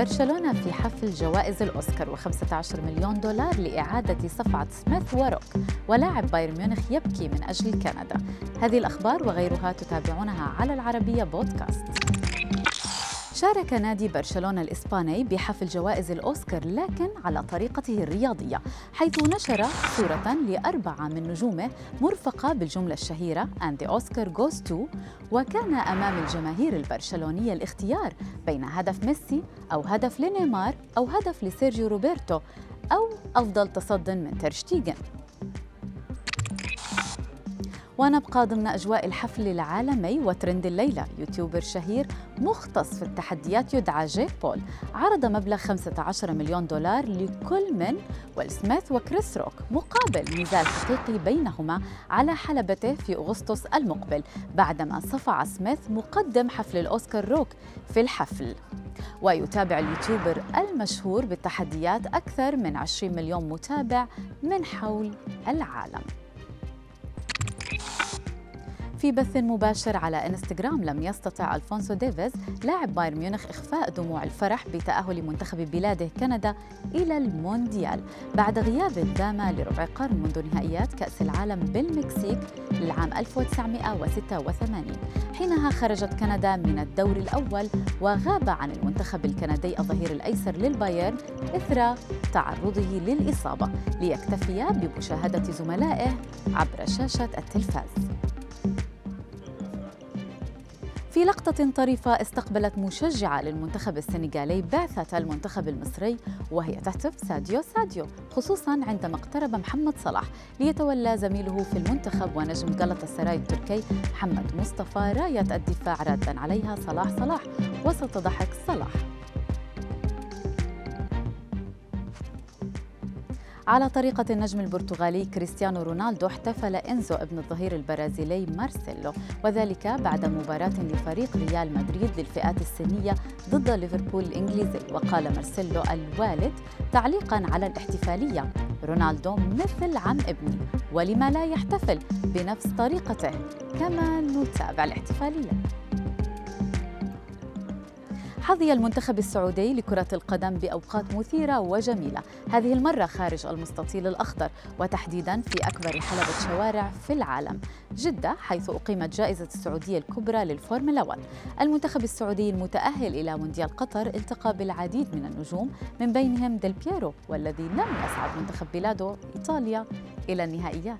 برشلونة في حفل جوائز الأوسكار و15 مليون دولار لإعادة صفعة سميث وروك ولاعب بايرن ميونخ يبكي من أجل كندا. هذه الأخبار وغيرها تتابعونها على العربية بودكاست. شارك نادي برشلونة الإسباني بحفل جوائز الأوسكار لكن على طريقته الرياضية حيث نشر صورة لأربعة من نجومه مرفقة بالجملة الشهيرة And the Oscar goes to وكان أمام الجماهير البرشلونية الاختيار بين هدف ميسي أو هدف لنيمار أو هدف لسيرجيو روبرتو أو أفضل تصد من ترشتيغن ونبقى ضمن أجواء الحفل العالمي وترند الليلة. يوتيوبر شهير مختص في التحديات يدعى جيك بول. عرض مبلغ 15 مليون دولار لكل من ويل سميث وكريس روك مقابل نزال حقيقي بينهما على حلبته في أغسطس المقبل بعدما صفع سميث مقدم حفل الأوسكار روك في الحفل. ويتابع اليوتيوبر المشهور بالتحديات أكثر من 20 مليون متابع من حول العالم. في بث مباشر على إنستغرام لم يستطع ألفونسو ديفيز لاعب بايرن ميونخ إخفاء دموع الفرح بتأهل منتخب بلاده كندا إلى المونديال. بعد غياب دام لربع قرن منذ نهائيات كأس العالم بالمكسيك للعام 1986 حينها خرجت كندا من الدور الأول وغاب عن المنتخب الكندي الظهير الأيسر للبايرن إثر تعرضه للإصابة ليكتفي بمشاهدة زملائه عبر شاشة التلفاز. في لقطة طريفة استقبلت مشجعة للمنتخب السنغالي بعثة المنتخب المصري وهي تهتف ساديو ساديو خصوصا عندما اقترب محمد صلاح ليتولى زميله في المنتخب ونجم جلطة السراي التركي محمد مصطفى راية الدفاع رادا عليها صلاح صلاح وسط ضحك صلاح. على طريقة النجم البرتغالي كريستيانو رونالدو احتفل إنزو ابن الظهير البرازيلي مارسيلو وذلك بعد مباراة لفريق ريال مدريد للفئات السنية ضد ليفربول الإنجليزي. وقال مارسيلو الوالد تعليقا على الاحتفالية رونالدو مثل عم ابني ولما لا يحتفل بنفس طريقته كما نتابع الاحتفالية. حظي المنتخب السعودي لكرة القدم بأوقات مثيرة وجميلة. هذه المرة خارج المستطيل الأخضر وتحديدا في أكبر حلبة شوارع في العالم. جدة حيث أقيمت جائزة السعودية الكبرى للفورمولا 1 المنتخب السعودي المتأهل إلى مونديال قطر التقى بالعديد من النجوم من بينهم ديل بييرو والذي لم يصعد منتخب بلاده إيطاليا إلى النهائيات.